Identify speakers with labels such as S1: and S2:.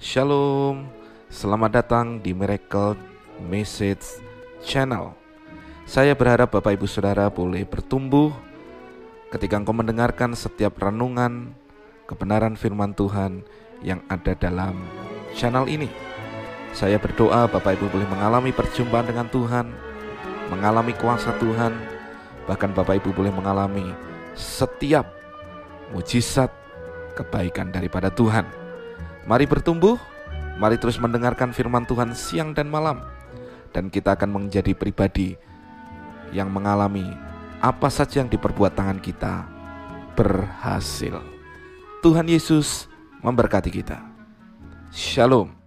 S1: Shalom, selamat datang di Miracle Message Channel. Saya berharap Bapak Ibu Saudara boleh bertumbuh ketika engkau mendengarkan setiap renungan kebenaran firman Tuhan yang ada dalam channel ini. Saya berdoa Bapak Ibu boleh mengalami perjumpaan dengan Tuhan, mengalami kuasa Tuhan, bahkan Bapak Ibu boleh mengalami setiap mujizat kebaikan daripada Tuhan. Mari bertumbuh, mari terus mendengarkan firman Tuhan siang dan malam, dan kita akan menjadi pribadi yang mengalami apa saja yang diperbuat tangan kita berhasil. Tuhan Yesus memberkati kita. Shalom.